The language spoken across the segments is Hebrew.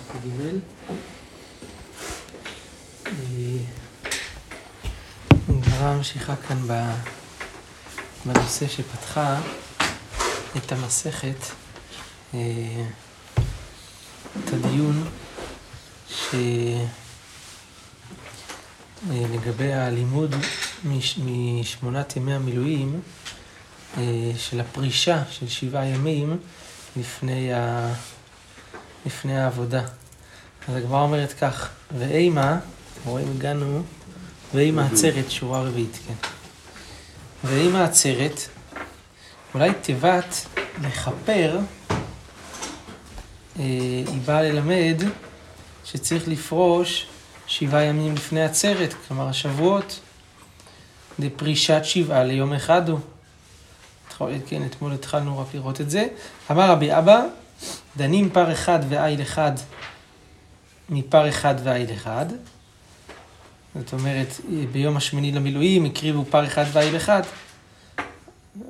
לדף ג' הגמרא ממשיכה כאן בנושא שפתחה את המסכת, אה, את הדיון שלגבי אה, הלימוד משמונת ימי המילואים אה, של הפרישה של שבעה ימים לפני, ה... לפני העבודה. אז הגמרא אומרת כך, ואימה, רואים הגענו, ואימה עצרת, שורה רביעית, כן. ואימה עצרת, אולי תיבת לכפר, אה, היא באה ללמד שצריך לפרוש שבעה ימים לפני עצרת, כלומר השבועות, לפרישת שבעה ליום אחד הוא. כן, אתמול התחלנו רק לראות את זה. אמר רבי אבא, דנים פר אחד ואיל אחד מפר אחד ואיל אחד. זאת אומרת, ביום השמיני למילואים הקריבו פר אחד ואיל אחד.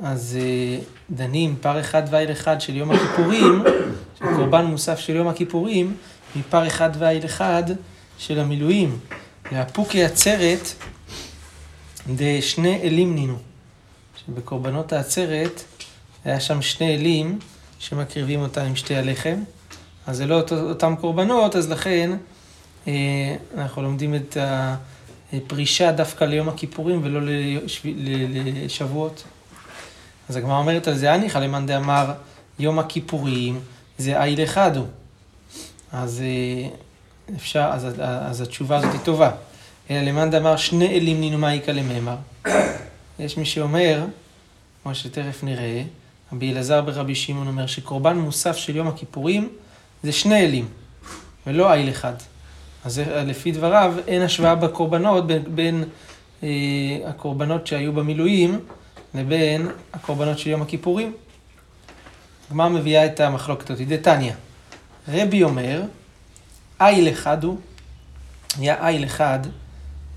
אז אה, דנים פר אחד ואיל אחד של יום הכיפורים, של קורבן מוסף של יום הכיפורים, מפר אחד ואיל אחד של המילואים. לאפוקי עצרת דשני אלים נינו. שבקורבנות העצרת היה שם שני אלים שמקריבים אותם עם שתי הלחם. אז זה לא אותו, אותם קורבנות, אז לכן אה, אנחנו לומדים את הפרישה דווקא ליום הכיפורים ולא לשבועות. אז הגמרא אומרת על זה, הניחא למאן דאמר יום הכיפורים זה איל אחד הוא. אז אה, אפשר, אז, אז התשובה הזאת היא טובה. אלא למאן דאמר שני אלים נינו מאיקא לממר. יש מי שאומר, כמו שתכף נראה, רבי אלעזר ברבי שמעון אומר שקורבן מוסף של יום הכיפורים זה שני אלים, ולא איל אחד. אז לפי דבריו אין השוואה בקורבנות בין, בין אה, הקורבנות שהיו במילואים לבין הקורבנות של יום הכיפורים. הגמרא מביאה את המחלוקת אותי. דתניא, רבי אומר, איל אחד הוא, היה איל אחד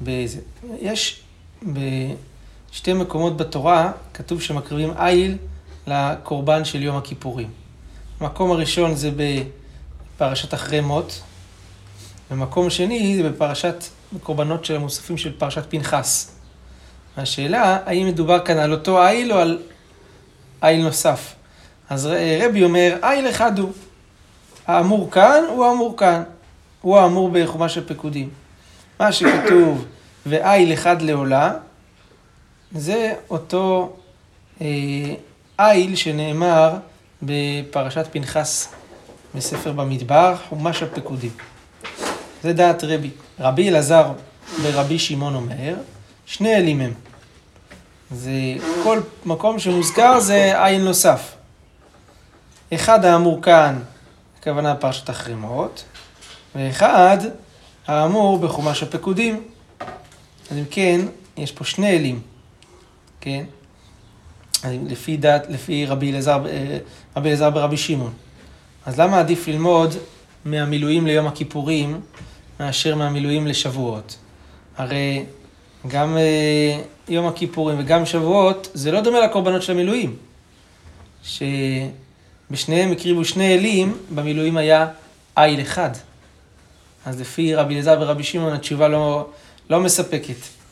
באיזה... יש בשתי מקומות בתורה כתוב שמקריבים איל לקורבן של יום הכיפורים. המקום הראשון זה בפרשת אחרי מות, ומקום שני זה בפרשת קורבנות של המוספים של פרשת פנחס. השאלה, האם מדובר כאן על אותו איל או על איל נוסף? אז רבי אומר, איל אחד הוא. האמור כאן הוא האמור כאן. הוא האמור בחומש הפקודים. מה שכתוב, ואיל אחד לעולה, זה אותו אה, איל שנאמר בפרשת פנחס בספר במדבר, חומש הפקודים. זה דעת רבי. רבי אלעזר ורבי שמעון אומר, שני אלים הם. זה כל מקום שמוזכר זה עין נוסף. אחד האמור כאן, הכוונה פרשת החרימות, ואחד האמור בחומש הפקודים. אז אם כן, יש פה שני אלים, כן? לפי דת, לפי רבי אלעזר, אה, רבי אלעזר ברבי שמעון. אז למה עדיף ללמוד מהמילואים ליום הכיפורים מאשר מהמילואים לשבועות? הרי גם אה, יום הכיפורים וגם שבועות זה לא דומה לקורבנות של המילואים. שבשניהם הקריבו שני אלים, במילואים היה איל אחד. אז לפי רבי אלעזר ורבי שמעון התשובה לא, לא מספקת.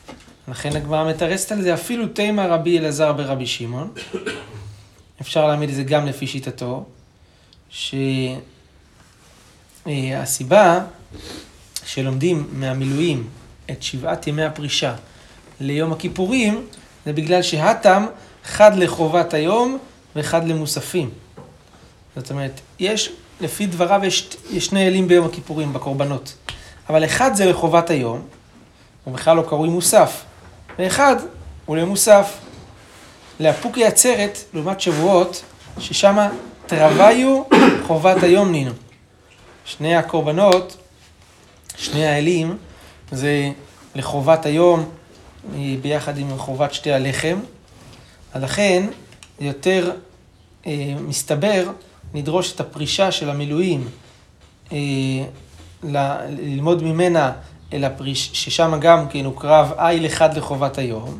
לכן הגמרא מתרסת על זה, אפילו תימא רבי אלעזר ברבי שמעון. אפשר להעמיד את זה גם לפי שיטתו, שהסיבה שלומדים מהמילואים את שבעת ימי הפרישה ליום הכיפורים, זה בגלל שהתם חד לחובת היום וחד למוספים. זאת אומרת, יש, לפי דבריו יש, יש שני אלים ביום הכיפורים, בקורבנות. אבל אחד זה לחובת היום, הוא בכלל לא קרוי מוסף. ואחד הוא למוסף. לאפוקי עצרת, לעומת שבועות, ששם תרוויו חובת היום נינו. שני הקורבנות, שני האלים, זה לחובת היום ביחד עם חובת שתי הלחם. אז לכן, יותר אה, מסתבר לדרוש את הפרישה של המילואים, אה, ל, ללמוד ממנה אל הפריש, ששם גם כן הוא קרב איל אחד לחובת היום,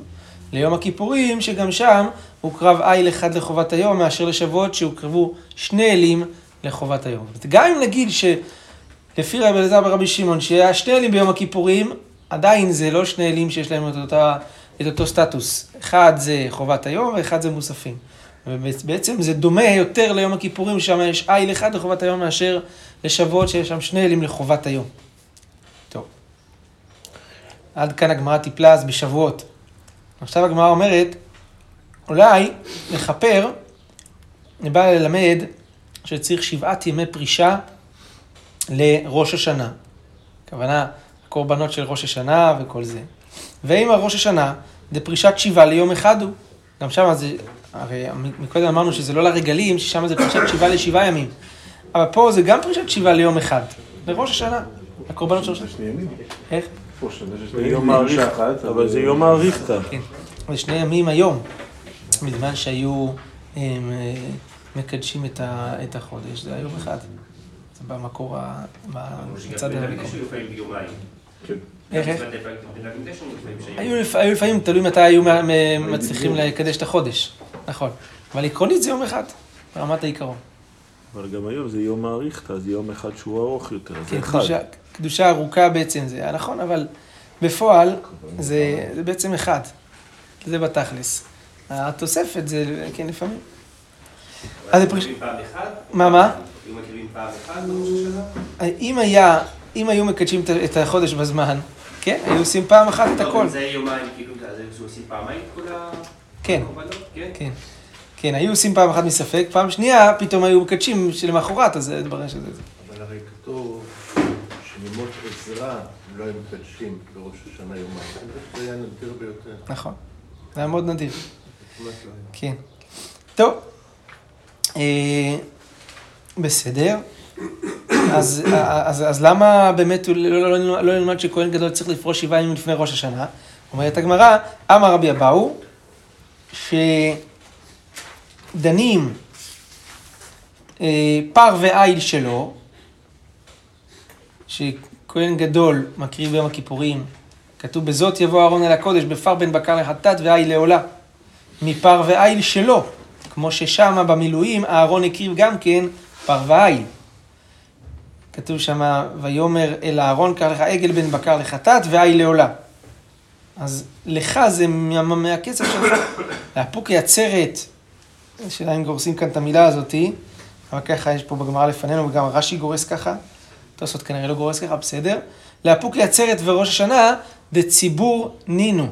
ליום הכיפורים, שגם שם הוקרב איל אחד לחובת היום, מאשר לשבועות שהוקרבו שני אלים לחובת היום. גם אם נגיד שלפי רבי אלעזר ורבי שמעון, שהיה שני אלים ביום הכיפורים, עדיין זה לא שני אלים שיש להם את, אותה, את אותו סטטוס. אחד זה חובת היום ואחד זה מוספים. ובעצם זה דומה יותר ליום הכיפורים, שם יש איל אחד לחובת היום מאשר לשבועות שיש שם שני אלים לחובת היום. עד כאן הגמרא טיפלה אז בשבועות. עכשיו הגמרא אומרת, אולי לכפר, אני בא ללמד שצריך שבעת ימי פרישה לראש השנה. הכוונה, הקורבנות של ראש השנה וכל זה. ואם הראש השנה זה פרישת שבעה ליום אחד הוא. גם שם זה, הרי מקודם אמרנו שזה לא לרגלים, ששם זה פרישת שבעה לשבעה ימים. אבל פה זה גם פרישת שבעה ליום אחד, לראש השנה. הקורבנות של ראש השנה. איך? אבל זה יום האריכתא. כן. זה שני ימים היום, בזמן שהיו אה, מקדשים את, החודש, זה היום אחד. זה במקור, בצד המקור. איך, איך? היו לפ- היו לפעמים, תלוי מתי היו מצליחים לקדש את החודש, נכון. אבל עקרונית זה יום אחד, ברמת העיקרון. אבל גם היום זה יום האריכתא, זה יום אחד שהוא ארוך יותר, זה כן, אחד. קדושה, קדושה ארוכה בעצם זה, היה נכון, אבל בפועל זה, זה בעצם אחד. זה בתכלס. התוספת זה, כן, לפעמים. אז זה אחת? מה, מה? היו מקריבים פעם אחת בראש השנה? אם היה, אם היו מקדשים את- החודש בזמן, כן, היו עושים פעם אחת את הכל. זה יומיים, כאילו, אז היו עושים פעמיים את כל כן, הקורבנות? כן. כן. היו עושים פעם אחת מספק, פעם שנייה פתאום היו מקדשים שלמחרת, אז התברר שזה זה. אבל הרי כתוב שמימות עזרא לא היו מקדשים בראש השנה יומיים. זה היה נדיר ביותר. נכון. זה היה מאוד נדיר. כן. טוב. אה, בסדר. אז, אז, אז למה באמת לא, לא, לא, לא נלמד שכהן גדול צריך לפרוש שבעה ימים לפני ראש השנה? אומרת הגמרא, אמר רבי אבאו, שדנים אה, פר ועיל שלו, שכהן גדול מקריב ביום הכיפורים, כתוב בזאת יבוא אהרון אל הקודש בפר בן בקר לחטאת ועיל לעולה. מפר ועיל שלו, כמו ששמה במילואים אהרון הקריב גם כן פר ועיל. כתוב שמה, ויאמר אל אהרון קרא לך עגל בן בקר לחטאת ועיל לעולה. אז לך זה מה, מהכסף שלך. לאפוקי עצרת, השאלה אם גורסים כאן את המילה הזאתי, אבל ככה יש פה בגמרא לפנינו, וגם רש"י גורס ככה, תוספות כנראה לא גורס ככה, בסדר. לאפוקי עצרת וראש השנה, דציבור נינו.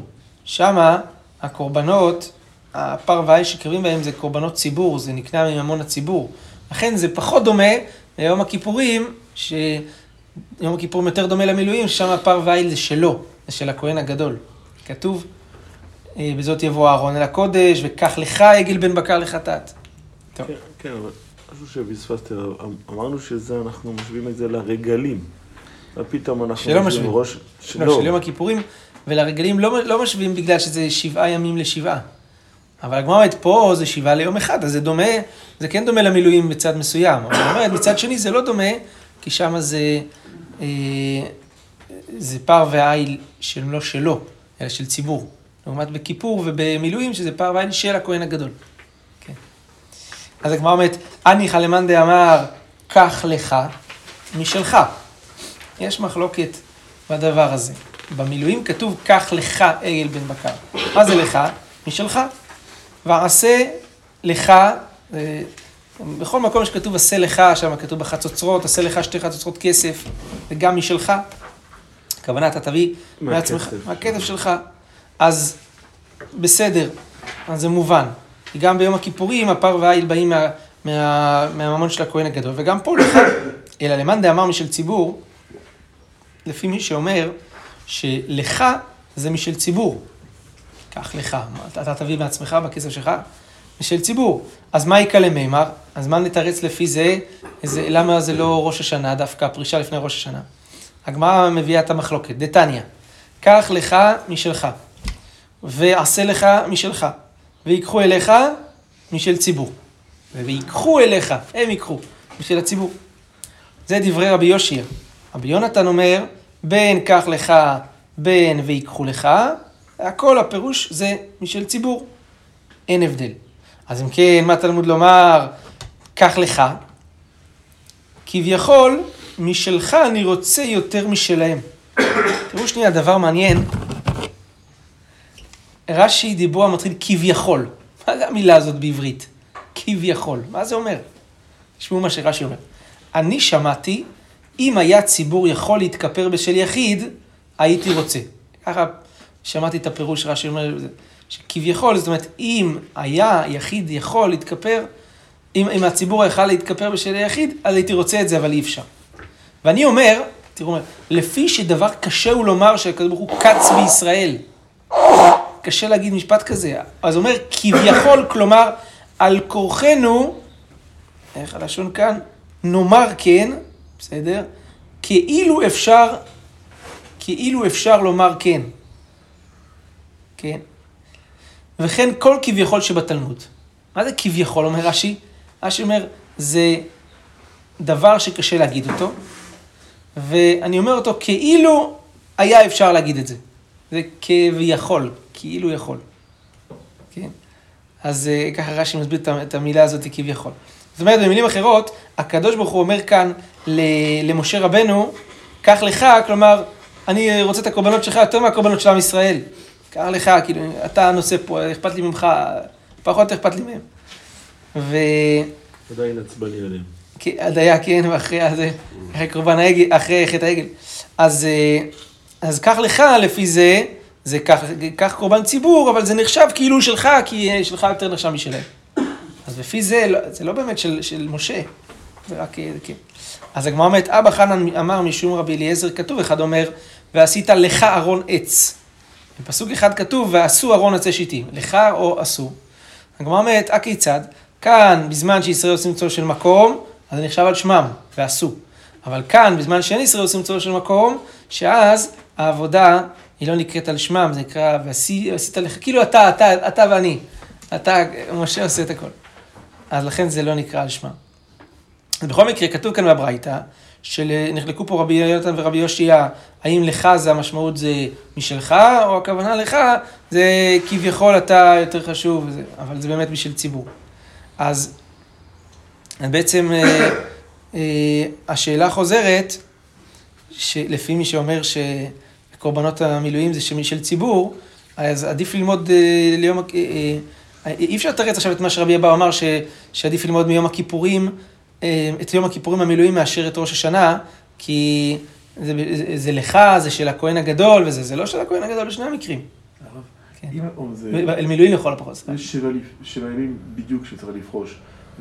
שמה הקורבנות, הפר והאיש שקרבים בהם זה קורבנות ציבור, זה נקנה מממון הציבור. לכן זה פחות דומה ליום הכיפורים, שיום הכיפורים יותר דומה למילואים, ששם הפר והאיל זה שלו, זה של הכהן הגדול. כתוב, בזאת יבוא אהרון אל הקודש, וקח לך עגל בן בקר לחטאת. כן, כן, אבל משהו שפספסתי, אמרנו שזה, אנחנו משווים את זה לרגלים. ופתאום אנחנו שלא משווים. ראש... לא, של יום הכיפורים, ולרגלים לא, לא משווים בגלל שזה שבעה ימים לשבעה. אבל הגמרא אומרת, פה זה שבעה ליום אחד, אז זה דומה, זה כן דומה למילואים בצד מסוים. אבל היא אומרת, מצד שני זה לא דומה, כי שם זה, אה, זה פר ועיל של לא שלו, אלא של ציבור. לעומת בכיפור ובמילואים, שזה פר ועיל של הכהן הגדול. כן. אז הגמרא אומרת, הניחא למאן דאמר, קח לך משלך. יש מחלוקת בדבר הזה. במילואים כתוב, קח לך עגל בן בקר. מה זה לך? משלך. ועשה לך, אה, בכל מקום שכתוב עשה לך, שם כתוב בחצוצרות, עשה לך שתי חצוצרות כסף, וגם משלך. הכוונה, אתה תביא מעצמך. מהכסף שלך. אז בסדר, אז זה מובן. גם ביום הכיפורים הפר והעיל באים מה, מה, מהממון של הכהן הגדול, וגם פה לך, אלא למאן דאמר משל ציבור, לפי מי שאומר שלך זה משל ציבור. קח לך, אתה, אתה תביא מעצמך בכסף שלך, משל ציבור. אז מה יקא למימר? אז מה נתרץ לפי זה? זה, למה זה לא ראש השנה, דווקא הפרישה לפני ראש השנה? הגמרא מביאה את המחלוקת, דתניא, קח לך משלך, ועשה לך משלך, ויקחו אליך משל ציבור. ויקחו אליך, הם ייקחו, משל הציבור. זה דברי רבי יושיע. רבי יונתן אומר, בין קח לך, בין ויקחו לך, הכל הפירוש זה משל ציבור. אין הבדל. אז אם כן, מה תלמוד לומר? קח לך. כביכול, משלך אני רוצה יותר משלהם. תראו שנייה, דבר מעניין. רש"י דיבור המתחיל כביכול. מה זה המילה הזאת בעברית? כביכול. מה זה אומר? תשמעו מה שרש"י אומר. אני שמעתי, אם היה ציבור יכול להתכפר בשל יחיד, הייתי רוצה. ככה שמעתי את הפירוש רש"י אומר, שכביכול, זאת אומרת, אם היה יחיד יכול להתכפר, אם, אם הציבור יכל להתכפר בשל היחיד, אז הייתי רוצה את זה, אבל אי אפשר. ואני אומר, תראו, לפי שדבר קשה הוא לומר שהקדוש ברוך הוא קץ בישראל. קשה להגיד משפט כזה. אז אומר, כביכול, כלומר, על כורחנו, איך הלשון כאן? נאמר כן, בסדר? כאילו אפשר, כאילו אפשר לומר כן. כן? וכן כל כביכול שבתלמוד. מה זה כביכול, אומר רש"י? רש"י אומר, זה דבר שקשה להגיד אותו, ואני אומר אותו כאילו היה אפשר להגיד את זה. זה כביכול, כאילו יכול. כן? אז אה, ככה רש"י מסביר את המילה הזאת כביכול. זאת אומרת, במילים אחרות, הקדוש ברוך הוא אומר כאן למשה רבנו, קח לך, כלומר, אני רוצה את הקורבנות שלך יותר מהקורבנות של עם ישראל. קח לך, כאילו, אתה נושא פה, אכפת לי ממך, פחות אכפת לי מהם. ו... עדיין עצבני עליהם. כן, עדיין, כן, ואחרי הזה, אחרי קורבן העגל, אחרי חטא העגל. אז, אה, אז קח לך, לפי זה, זה קח קורבן ציבור, אבל זה נחשב כאילו שלך, כי שלך יותר נחשב משלהם. אז לפי זה, לא, זה לא באמת של, של משה, זה רק, אה, כן. אז הגמרא אומרת, אבא חנן אמר משום רבי אליעזר, כתוב, אחד אומר, ועשית לך ארון עץ. בפסוק אחד כתוב, ועשו ארון עצי שיטים, לך או עשו. הגמרא אומרת, הכיצד? כאן, בזמן שישראל עושים צור של מקום, אז זה נחשב על שמם, ועשו. אבל כאן, בזמן שאין ישראל עושים צור של מקום, שאז העבודה היא לא נקראת על שמם, זה נקרא, ועשית לך, כאילו אתה, אתה, אתה ואני. אתה, משה עושה את הכל. אז לכן זה לא נקרא על שמם. בכל מקרה, כתוב כאן בברייתא, שנחלקו פה רבי יונתן ורבי יושיע, האם לך זה המשמעות זה משלך, או הכוונה לך זה כביכול אתה יותר חשוב, וזה, אבל זה באמת בשביל ציבור. אז בעצם אה, אה, השאלה חוזרת, שלפי מי שאומר שקורבנות המילואים זה של ציבור, אז עדיף ללמוד אה, ליום, אי אפשר לתרץ עכשיו את מה שרבי אבא אמר, שעדיף ללמוד מיום הכיפורים אה, את יום הכיפורים המילואים מאשר את ראש השנה, כי זה, זה, זה לך, זה של הכהן הגדול, וזה זה לא של הכהן הגדול בשני המקרים. כן. אל מילואים לכל הפחות. יש שבע ימים בדיוק שצריך לפרוש,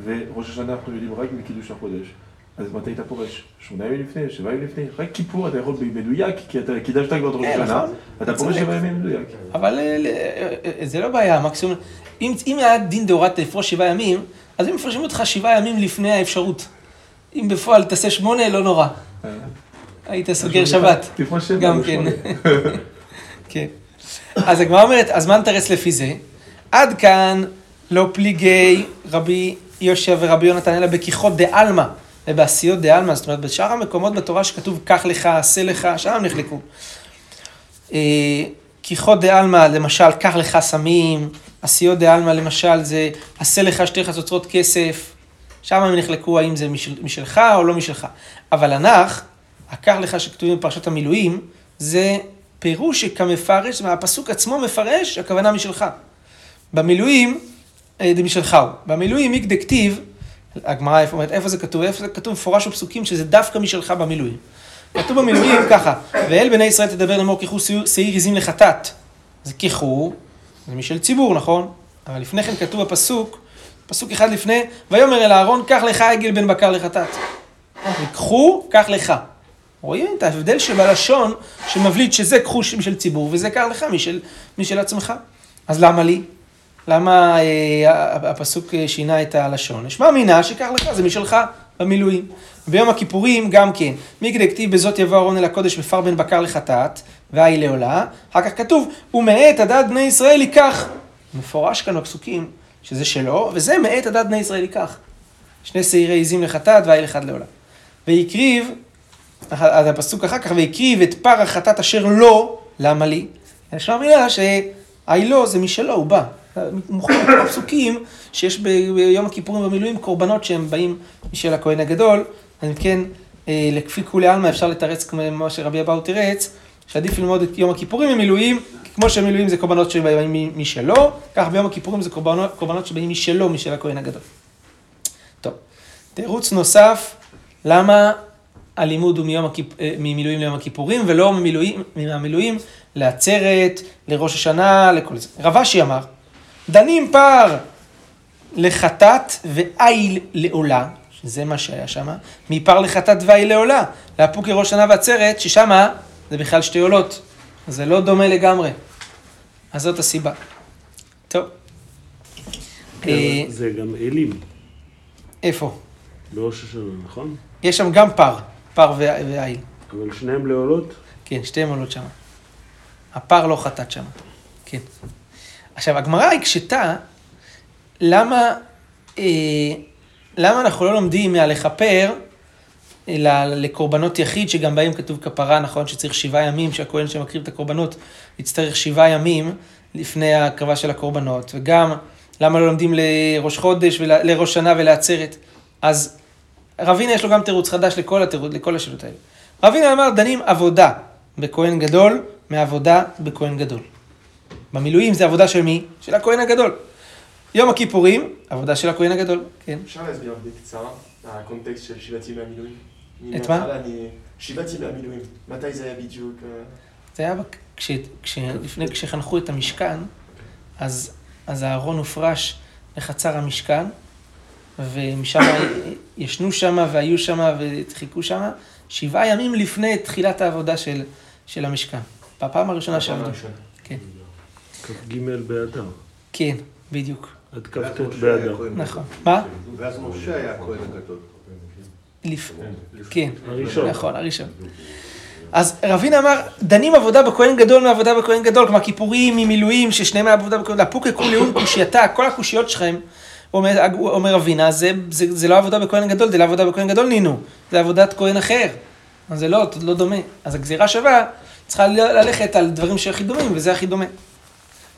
וראש השנה אנחנו יודעים רק מקידוש החודש. אז מתי אתה פורש? שמונה ימים לפני, שבעה ימים לפני? רק כיפור אתה יכול במדויק, כי אתה קידשת כבר את ראש כן, השנה, נכון. אתה פורש שבעה ימים במדויק. אבל אה, אה, זה לא בעיה, מקסימום, אם היה דין דאורייתא לפרוש שבעה ימים, אז הם מפרשים אותך שבעה ימים לפני האפשרות. אם בפועל תעשה שמונה, לא נורא. היית סוגר שבת. גם לא כן. כן. אז הגמרא אומרת, אז מה נתרץ לפי זה? עד כאן לא פליגי רבי יושב ורבי יונתן, אלא בכיחות דה עלמא ובעשיות דה עלמא. זאת אומרת, בשאר המקומות בתורה שכתוב, קח לך, עשה לך, שם נחלקו. אה, כיחות דה עלמא, למשל, קח לך סמים, עשיות דה עלמא למשל זה עשה לך שתי חצוצרות כסף, שם הם נחלקו האם זה משל, משלך או לא משלך. אבל הנח, הקח לך שכתובים בפרשת המילואים, זה פירוש שכמפרש, והפסוק עצמו מפרש, הכוונה משלך. במילואים, אה, זה משלך הוא. במילואים איק דקטיב, הגמרא איפה אומרת, איפה זה כתוב? איפה זה כתוב מפורש בפסוקים שזה דווקא משלך במילואים. כתוב במילואים ככה, ואל בני ישראל תדבר לאמור ככו שעיר עזים לחטאת. זה ככו, זה משל ציבור, נכון? אבל לפני כן כתוב בפסוק, פסוק אחד לפני, ויאמר אל אהרון, קח לך עגל בן בקר לחטאת. וקחו, קח לך. רואים את ההבדל שבלשון שמבליט שזה קחו משל ציבור וזה קר לך משל, משל עצמך. אז למה לי? למה אה, הפסוק שינה את הלשון? נשמע מינה שקח לך, זה משלך במילואים. ביום הכיפורים גם כן. מי כדי כתיב בזאת יבוא אהרון אל הקודש ופר בן בקר לחטאת, והי לעולה. אחר כך כתוב, ומאת הדת בני ישראל ייקח. מפורש כאן בפסוקים שזה שלו, וזה מאת הדת בני ישראל ייקח. שני שעירי עזים לחטאת והי אחד לעולה. והקריב, אז הפסוק אחר כך, והקריב את פר החטאת אשר לו, למה לי? יש לו מילה שהאילו זה משלו, הוא בא. פה פסוקים שיש ביום הכיפורים במילואים קורבנות שהם באים משל הכהן הגדול. אז אם כן, לפי כולי עלמא אפשר לתרץ כמו שרבי אבאו תירץ, שעדיף ללמוד את יום הכיפורים במילואים, כמו שמילואים זה קורבנות שבאים משלו, כך ביום הכיפורים זה קורבנות, קורבנות שבאים משלו, משל הכהן הגדול. טוב, תירוץ נוסף, למה הלימוד הוא מיום הכיפ... אה, ממילואים ליום הכיפורים, ולא ממילואים, מהמילואים לעצרת, לראש השנה, לכל זה. רב אשי אמר, דנים פער לחטאת ואיל לעולה, שזה מה שהיה שם, מפר לחטאת ואיל לעולה, לאפוקי ראש שנה ועצרת, ששם זה בכלל שתי עולות, זה לא דומה לגמרי. אז זאת הסיבה. טוב. כן, אה, זה גם אלים, איפה? בראש השנה, נכון? יש שם גם פר, פר ואיל. אבל שניהם לעולות? כן, שתיהם עולות שם. הפר לא חטאת שם. כן. עכשיו, הגמרא הקשתה, למה, אה, למה אנחנו לא לומדים מהלכפר, אלא לקורבנות יחיד, שגם בהם כתוב כפרה, נכון שצריך שבעה ימים, שהכהן שמקריב את הקורבנות יצטרך שבעה ימים לפני ההקרבה של הקורבנות, וגם למה לא לומדים לראש חודש, לראש שנה ולעצרת. אז רבינה יש לו גם תירוץ חדש לכל, התירוץ, לכל השאלות האלה. רבינה אמר, דנים עבודה בכהן גדול מעבודה בכהן גדול. במילואים זה עבודה של מי? של הכהן הגדול. יום הכיפורים, עבודה של הכהן הגדול, כן. אפשר להסביר בקצרה הקונטקסט של שבעת ימי המילואים? את מה? שבעת ימי המילואים, מתי זה היה בדיוק? אה? זה היה כש, כש, לפני, כשחנכו את המשכן, אז, אז הארון הופרש לחצר המשכן, ומשם ישנו שם והיו שם וחיכו שם, שבעה ימים לפני תחילת העבודה של, של המשכן. בפעם הראשונה שעבדו. כן, כ"ג באדר. כן, בדיוק, עד כ"ט באדר. נכון. מה? ואז משה היה הכהן הגדול. כן, הראשון. נכון, הראשון. אז רבינה אמר, דנים עבודה בכהן גדול מעבודה בכהן גדול, כלומר כיפורים ממילואים, ששניהם מעבודה בכהן גדול, לפוק יקום לעון קושייתה, כל הקושיות שלכם, אומר, אומר רבינה, זה, זה, זה לא עבודה בכהן גדול, זה לא עבודה בכהן גדול נינו, זה עבודת כהן אחר. אז זה לא, לא דומה. אז הגזירה שווה, צריכה ללכת על דברים שהכי דומים, וזה הכי דומה.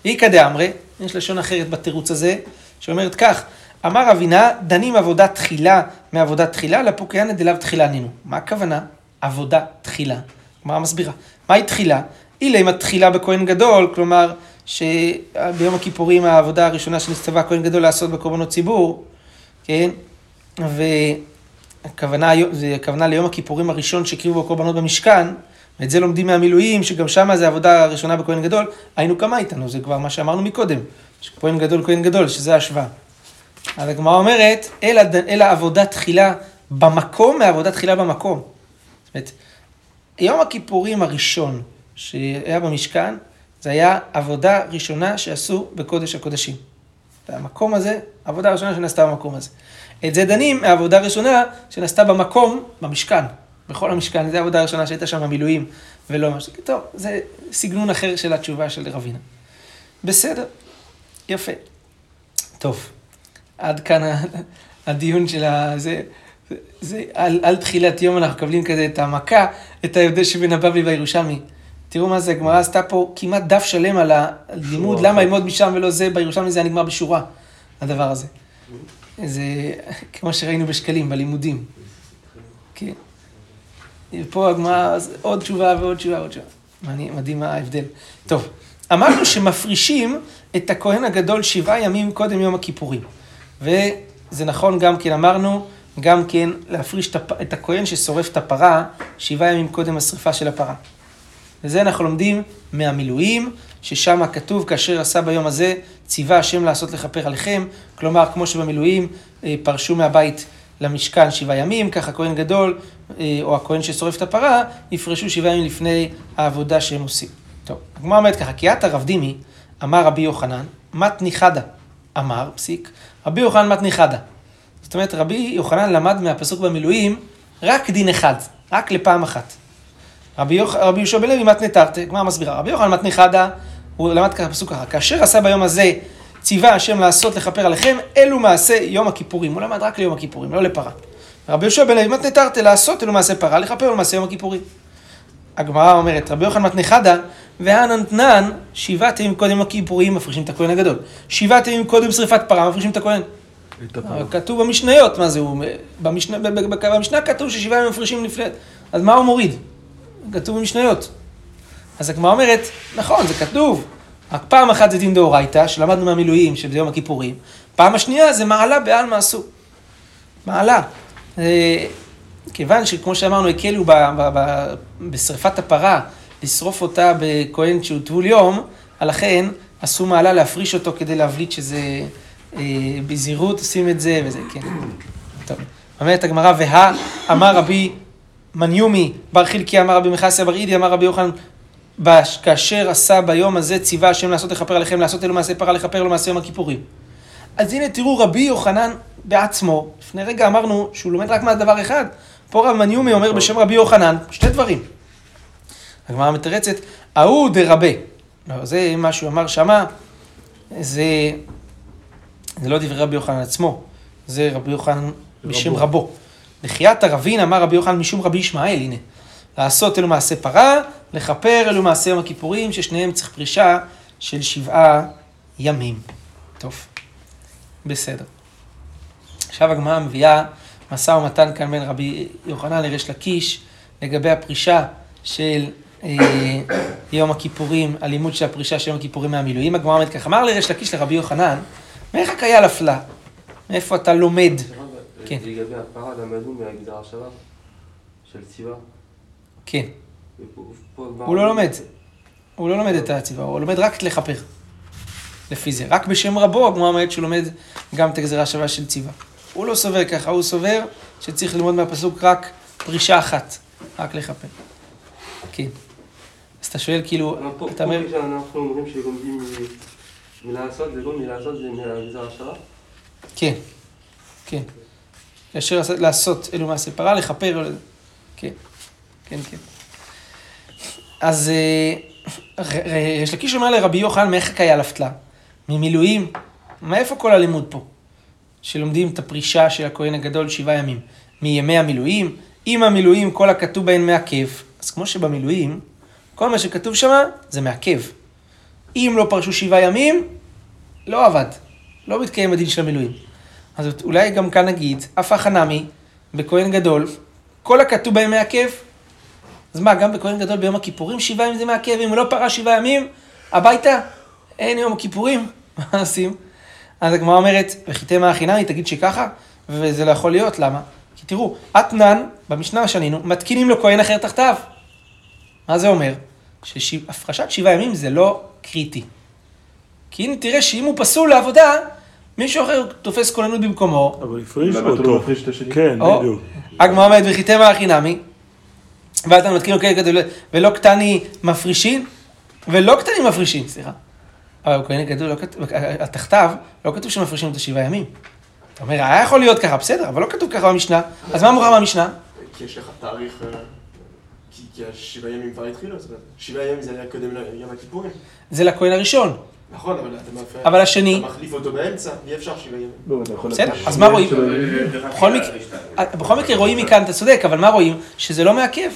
איכא דאמרי, יש לשון אחרת בתירוץ הזה, שאומרת כך, אמר אבינה, דנים עבודה תחילה מעבודת תחילה, לפוקיאנה דלאו תחילה נינו. מה הכוונה? עבודה תחילה. הגמרא מסבירה. מהי תחילה? אילמה תחילה בכהן גדול, כלומר, שביום הכיפורים העבודה הראשונה שנצטווה הכהן גדול לעשות בקורבנות ציבור, כן? והכוונה הכוונה ליום הכיפורים הראשון שהקריבו בו קורבנות במשכן, ואת זה לומדים מהמילואים, שגם שם זה העבודה הראשונה בכהן גדול, היינו כמה איתנו, זה כבר מה שאמרנו מקודם, שכהן גדול כהן גדול, שזה ההשוואה. אז הגמרא אומרת, אלא עבודה תחילה במקום מעבודה תחילה במקום. זאת אומרת, יום הכיפורים הראשון שהיה במשכן, זה היה עבודה ראשונה שעשו בקודש הקודשים. והמקום הזה, עבודה ראשונה שנעשתה במקום הזה. את זה דנים מהעבודה הראשונה שנעשתה במקום, במשכן. בכל המשכן, זו העבודה הראשונה שהייתה שם במילואים, ולא משהו. טוב, זה סגנון אחר של התשובה של רבינה. בסדר, יפה. טוב, עד כאן הדיון של ה... זה, זה, על, על תחילת יום אנחנו מקבלים כזה את המכה, את ההבדל שבין הבבלי והירושלמי. תראו מה זה, הגמרא עשתה פה כמעט דף שלם על הלימוד, למה. ללמוד משם ולא זה, בירושלמי זה היה נגמר בשורה, הדבר הזה. זה כמו שראינו בשקלים, בלימודים. כן. פה הגמרא, עוד תשובה ועוד תשובה ועוד תשובה. מדהים מה ההבדל. טוב, אמרנו שמפרישים את הכהן הגדול שבעה ימים קודם יום הכיפורים. וזה נכון גם כן, אמרנו, גם כן להפריש את הפ- את הכהן ששורף את הפרה שבעה ימים קודם השרפה של הפרה. וזה אנחנו לומדים מהמילואים, ששם כתוב, כאשר עשה ביום הזה, ציווה השם לעשות לכפר עליכם. כלומר, כמו שבמילואים אה, פרשו מהבית למשכן שבעה ימים, כך הכהן גדול, אה, או הכהן ששורף את הפרה, יפרשו שבעה ימים לפני העבודה שהם עושים. טוב, הגמרא אומרת ככה, כי עתה רב דימי, אמר רבי יוחנן, מתני חדה. אמר, פסיק, רבי יוחנן מתני חדה. זאת אומרת, רבי יוחנן למד מהפסוק במילואים רק דין אחד, רק לפעם אחת. רבי. רבי יהושע בן לוי מתנה תרתי, גמרא מסבירה. רבי יוחנן מתנה חדה, הוא למד ככה פסוק ככה, כאשר עשה ביום הזה ציווה השם לעשות לכפר עליכם, אלו מעשה יום הכיפורים. הוא למד רק ליום הכיפורים, לא לפרה. רבי יהושע בן לוי מתנה תרתי לעשות אלו מעשה פרה, לכפר אלו מעשה יום הכיפורים. הגמרא אומרת, רבי יוחנן מתנה חדה, והנתנן, שבעת ימים קודם הכיפורים מפרישים את הכהן הגדול. שבעת ימים קודם שרפת פרה מפרישים את הכהן. כתוב במשניות, מה זה הוא? במשנה, במשנה כתוב ששבעה ימים מפרישים לפני... אז מה הוא מוריד? כתוב במשניות. אז הגמרא אומרת, נכון, זה כתוב. רק פעם אחת זה דין דאורייתא, שלמדנו מהמילואים של יום הכיפורים. פעם השנייה זה מעלה בעלמא עשו. מעלה. אה, כיוון שכמו שאמרנו, הקלו ב- ב- ב- בשרפת הפרה, לשרוף אותה בכהן שהוא טבול יום, לכן עשו מעלה להפריש אותו כדי להבליט שזה אה, בזהירות, עושים את זה וזה, כן. טוב. אומרת הגמרא, והא אמר רבי מניומי, בר חלקי אמר רבי מכסיה בר אידי אמר רבי יוחנן, כאשר עשה ביום הזה ציווה השם לעשות לכפר עליכם, לעשות אלו מעשה פרה, לכפר אלו מעשה יום הכיפורים. אז הנה תראו רבי יוחנן בעצמו, לפני רגע אמרנו שהוא לומד רק מהדבר אחד, פה רב מניומי אומר בשם רבי יוחנן, שתי דברים. הגמרא מתרצת, ההוא דרבה. לא, זה מה שהוא אמר שמה, זה, זה לא דברי רבי יוחנן עצמו, זה רבי יוחנן בשם רבו. רבו. לחיית הרבין אמר רבי יוחנן משום רבי ישמעאל, הנה. לעשות אלו מעשה פרה, לכפר אלו מעשה יום הכיפורים, ששניהם צריך פרישה של שבעה ימים. טוב, בסדר. עכשיו הגמרא מביאה משא ומתן כאן בין רבי יוחנן לריש לקיש לגבי הפרישה של אה, יום הכיפורים, הלימוד של הפרישה של יום הכיפורים מהמילואים. הגמרא אומרת ככה, אמר לריש לקיש לרבי יוחנן, מאיך הקיה לפלה? מאיפה אתה לומד? כן. לגבי הפרה, למדנו מהגזרה שלה, של ציווה. כן, הוא לא לומד. הוא לא לומד את הציווה, הוא לומד רק לכפר. לפי זה. רק בשם רבו הגמרא אומרת שהוא לומד גם את הגזרה השווה של ציווה. הוא לא סובר ככה, הוא סובר שצריך ללמוד מהפסוק רק פרישה אחת, רק לכפר. כן. אז אתה שואל כאילו, אתה אומר, כשאנחנו אומרים שלומדים מלעשות, זה לא מלעשות, זה מהגזרה שלה. כן, כן. כאשר לעשות- לעשות אלו מעשה פרה, לכפר, כן, כן, כן. אז אה, יש לקיש אומר לרבי יוחנן, מאיך הקיה לפתלה? ממילואים? מאיפה כל הלימוד פה? שלומדים את הפרישה של הכהן הגדול שבעה ימים. מימי המילואים? אם המילואים, כל הכתוב בהן מעכב, אז כמו שבמילואים, כל מה שכתוב שם זה מעכב. אם לא פרשו שבעה ימים, לא עבד. לא מתקיים הדין של המילואים. אז אולי גם כאן נגיד, אף החנמי, בכהן גדול, כל הכתוב בהם מעכב. אז מה, גם בכהן גדול ביום הכיפורים שבעה ימים זה מעכב, אם הוא לא פרש שבעה ימים, הביתה, אין יום הכיפורים, מה עושים? אז הגמרא אומרת, וחיתם החינמי, תגיד שככה, וזה לא יכול להיות, למה? כי תראו, אתנן, במשנה שנינו, מתקינים לו כהן אחר תחתיו. מה זה אומר? שהפרשת שבעה ימים זה לא קריטי. כי הנה תראה שאם הוא פסול לעבודה, מישהו אחר תופס כוננות במקומו, אבל הפרישו למה אתה לא אותו. מפריש את השני? כן, בדיוק. הגמרא אומרת וחיתם החינמי, ואתה מתקין לו כהן גדול, ולא קטני מפרישין, ולא קטנים מפרישין, סליחה. אבל בכהן גדול, לא כתוב, התחתיו, לא כתוב שמפרישים אותו שבעה ימים. אתה אומר, היה יכול להיות ככה, בסדר, אבל לא כתוב ככה במשנה, אז מה מוכר במשנה? כי יש לך תאריך, אה, כי- כי השבעה ימים כבר התחילו, זאת אומרת, שבעה ימים זה היה קודם ליום הכיפורים. זה לכהן הראשון, נכון, אבל אתה מפריע. אבל השני, אתה מחליף אותו באמצע, אי אפשר שבעה ימים. לא, אתה בסדר, אז מה רואים? בכל מקרה רואים מכאן, אתה צודק, אבל מה רואים? שזה לא מעכב.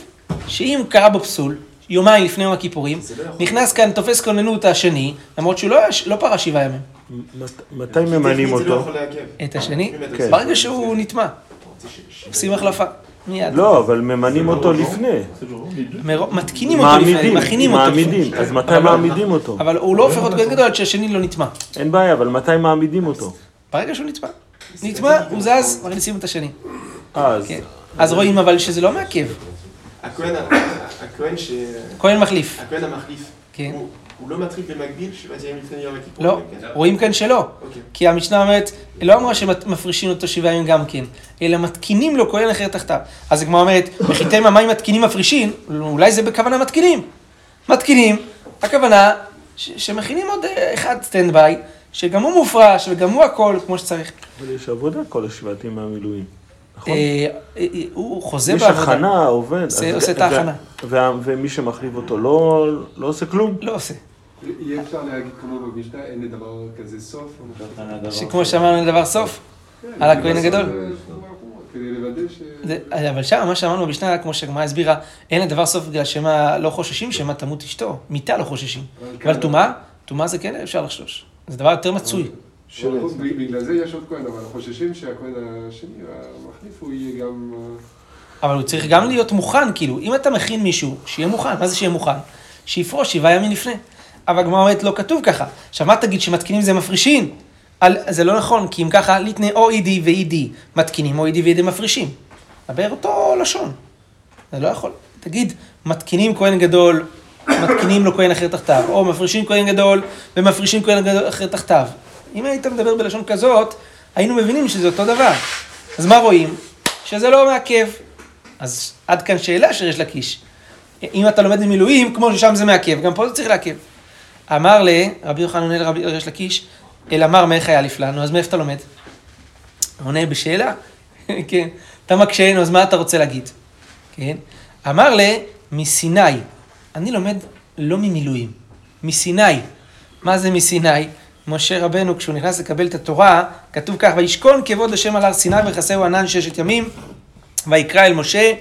שאם קרה בו פסול, יומיים לפני יום הכיפורים, לא. נכנס כאן, תופס כוננות השני, למרות שהוא לא, לא פרש שבעה ימים. מת- מתי ממנים לא אותו? את השני, כן. ברגע שהוא נטמע, ש- שבעה עושים. החלפה, מיד. לא, אבל ממנים אותו לפני. מתקינים אותו לפני, מכינים אותו. מעמידים. אז מתי אבל מעמידים אותו? אבל הוא לא הופך להיות גדול עד שהשני לא נטמע. אין בעיה, אבל מתי מעמידים אותו? ברגע שהוא נטמע. נטמע, הוא זז, מכניסים את השני. אז כן. אז רואים אבל שזה לא מעכב. הכהן הכהן ש... כהן מחליף. הכהן המחליף. כן. הוא- הוא לא מתחיל במקביל שבעת ימים לפני יום הכיפורים? לא, כן? רואים כאן שלא. אוקיי. כי המשנה אומרת, לא אמרה שמפרישים אותו שבעה ימים גם כן, אלא מתקינים לו כהן אחר תחתיו. אז הגמרא אומרת, וחיתם המים מתקינים מפרישים, אולי זה בכוונה מתקינים. מתקינים, הכוונה ש- שמכינים עוד אה, אחד סטנד ביי, שגם הוא מופרש וגם הוא הכל כמו שצריך. אבל יש עבודה כל השבטים מהמילואים. נכון? אה, אה, הוא חוזה יש בעבודה. הכנה, עובד. עושה- את ההכנה. ומי שמחליף אותו לא לא עושה כלום? לא עושה. אי אפשר להגיד כמו במשנה, אין לדבר כזה סוף. שכמו שאמרנו לדבר סוף, על הכהן הגדול. כדי לוודא ש... זה, אבל שם, מה שאמרנו במשנה, כמו שהגמרא הסבירה, אין לדבר סוף בגלל שמא לא חוששים, שמא תמות אשתו. מיתה לא חוששים. אבל טומאה, טומאה זה כן אפשר לחשוש. זה דבר יותר מצוי. אבל בגלל זה יש עוד כהן, אבל חוששים שהכהן השני, המחליף, הוא יהיה גם... אה, אבל הוא צריך גם להיות מוכן, כאילו, אם אתה מכין מישהו, שיהיה מוכן, מה זה שיהיה מוכן? שיפרוש שבעה ימים לפני. אבל הגמרא אומרת, לא כתוב ככה. עכשיו, מה תגיד, שמתקינים זה מפרישים? על, זה לא נכון, כי אם ככה, ליטני או אידי ואידי מתקינים, או אידי ואידי מפרישים. דבר אותו לשון. זה לא יכול. תגיד, מתקינים כהן גדול, מתקינים לו כהן אחר תחתיו, או מפרישים כהן גדול ומפרישים כהן גדול אחר תחתיו. אם היית מדבר בלשון כזאת, היינו מבינים שזה אותו דבר. אז מה רואים? שזה לא מעכב. אז עד כאן שאלה של ריש לקיש. אם אתה לומד במילואים, כמו ששם זה מעכב, גם פה זה צריך לעכב. אמר ל... רבי יוחנן עונה לרבי ריש לקיש, אל אמר מאיך היה לפלנו, אז מאיפה אתה לומד? עונה בשאלה, כן. אתה מקשיין, אז מה אתה רוצה להגיד? כן. אמר ל... מסיני. אני לומד לא ממילואים, מסיני. מה זה מסיני? משה רבנו, כשהוא נכנס לקבל את התורה, כתוב כך, וישכון כבוד השם על הר סיני ויכסהו ענן ששת ימים, ויקרא אל משה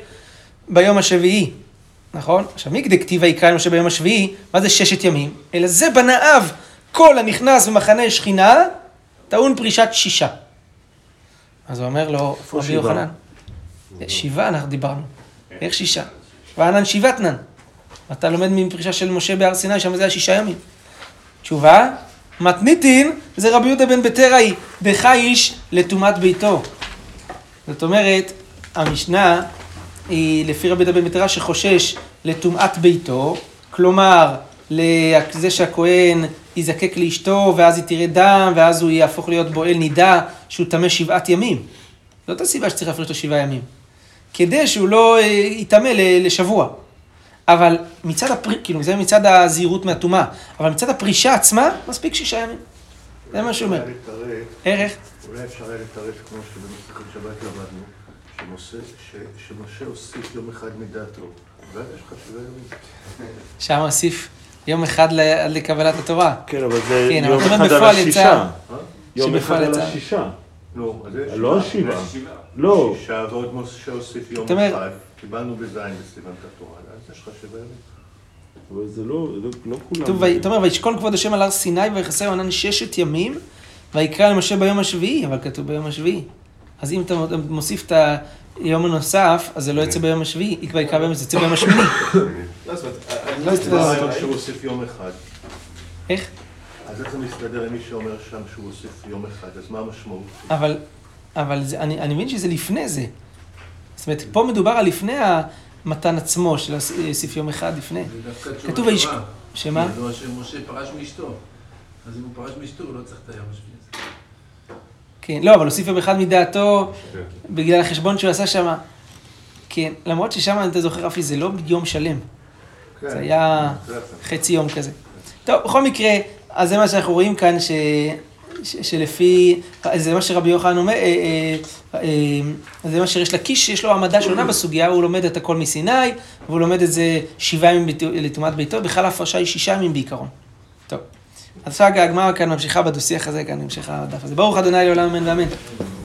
ביום השביעי. נכון? עכשיו, מי כדי כתיב ויקרא אל משה ביום השביעי? מה זה ששת ימים? אלא זה בנאיו, כל הנכנס במחנה שכינה, טעון פרישת שישה. אז הוא אומר לו, רבי? יוחנן, שבעה אנחנו דיברנו. איך שישה? וענן שבעתנן. אתה לומד מפרישה של משה בהר סיני, שם זה היה שישה ימים. תשובה, מתניתין זה רבי יהודה בן בטראי, דחייש לטומאת ביתו. זאת אומרת, המשנה היא לפי רבי יהודה בן בטרה שחושש לטומאת ביתו, כלומר, לזה שהכהן יזקק לאשתו, ואז היא תראה דם, ואז הוא יהפוך להיות בועל נידה, שהוא טמא שבעת ימים. זאת הסיבה שצריך להפריש לו שבעה ימים. כדי שהוא לא אה, יטמא לשבוע. אבל מצד הפר... כאילו, זה מצד הזהירות מהטומאה, אבל מצד הפרישה עצמה, מספיק שישה ימים. זה מה שהוא אומר. ערך? אולי אפשר היה לתרץ כמו שבמסכת שבת למדנו, שמשה- ש- שמשה הוסיף יום אחד מדעתו, ואז יש לך שבעה ימים. שם הוסיף יום אחד לקבלת התורה. כן, אבל זה כן, יום אחד על השישה. אה? יום אחד על. השישה. לא, אז יש לא השבעה. לא. שישה ועוד משה הוסיף יום אחד, קיבלנו בזין בסיוון את התורה, יש לך שבעה ימים. אבל זה לא, לא- לא כולם. כתוב, "וי- אתה אומר, וישכון כבוד השם על הר סיני ויחסהו ענן ששת ימים, ויקרא למשה ביום השביעי, אבל כתוב ביום השביעי. אז אם אתה מוסיף את היום הנוסף, אז זה לא יצא ביום השביעי, יקרא יקרא ביום, זה יצא ביום השמיני. לא, זאת אומרת, אני לא לא שהוא הוסיף יום אחד? איך? אז איך זה מסתדר עם מי שאומר שם שהוא הוסיף יום אחד? אז מה המשמעות? אבל, אבל זה, אני, אני מבין שזה לפני זה. זאת אומרת, פה מדובר על לפני המתן עצמו של הוסיף יום אחד לפני. זה דווקא תשובה כתוב. טובה. שמה? לא שמשה פרש מאשתו. אז אם הוא פרש מאשתו, הוא לא צריך את היום השביעי הזה. כן, לא, אבל הוסיף יום אחד מדעתו בגלל החשבון שהוא עשה שם. כן, למרות ששם, אם אתה זוכר, רפי, זה לא יום שלם. כן. זה היה חצי יום כזה. טוב, בכל מקרה, אז זה מה שאנחנו רואים כאן, ש... שלפי, זה מה שרבי יוחנן אומר, אה, אה, אה, זה מה שיש לקיש, יש לו העמדה שונה בסוגיה, הוא לומד את הכל מסיני, והוא לומד את זה שבעה ימים לטומאת ביתו, בכלל ההפרשה היא שישה ימים בעיקרון. טוב, אז עכשיו הגמרא כאן ממשיכה בדו-שיח הזה, כאן המשך הדף הזה. ברוך ה' לעולם אמן ואמן.